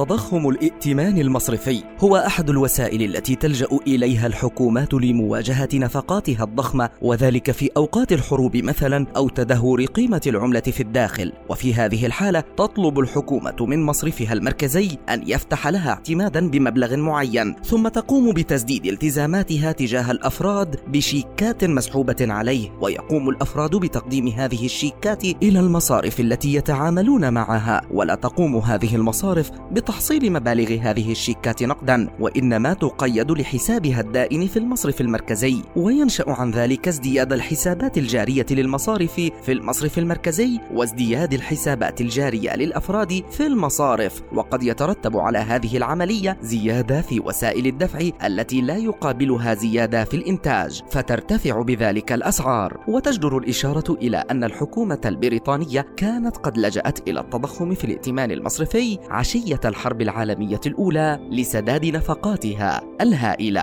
تضخم الائتمان المصرفي هو أحد الوسائل التي تلجأ إليها الحكومات لمواجهة نفقاتها الضخمة وذلك في أوقات الحروب مثلا أو تدهور قيمة العملة في الداخل. وفي هذه الحالة تطلب الحكومة من مصرفها المركزي أن يفتح لها اعتمادا بمبلغ معين ثم تقوم بتسديد التزاماتها تجاه الأفراد بشيكات مسحوبة عليه. ويقوم الأفراد بتقديم هذه الشيكات إلى المصارف التي يتعاملون معها. ولا تقوم هذه المصارف بتحصيل مبالغ هذه الشيكات نقدا وإنما تقيد لحسابها الدائن في المصرف المركزي وينشأ عن ذلك ازدياد الحسابات الجارية للمصارف في المصرف المركزي وازدياد الحسابات الجارية للأفراد في المصارف. وقد يترتب على هذه العملية زيادة في وسائل الدفع التي لا يقابلها زيادة في الإنتاج فترتفع بذلك الأسعار. وتجدر الإشارة إلى أن الحكومة البريطانية كانت قد لجأت إلى التضخم في الائتمان المصرفي عشية الحرب العالمية الأولى لسداد نفقاتها الهائلة.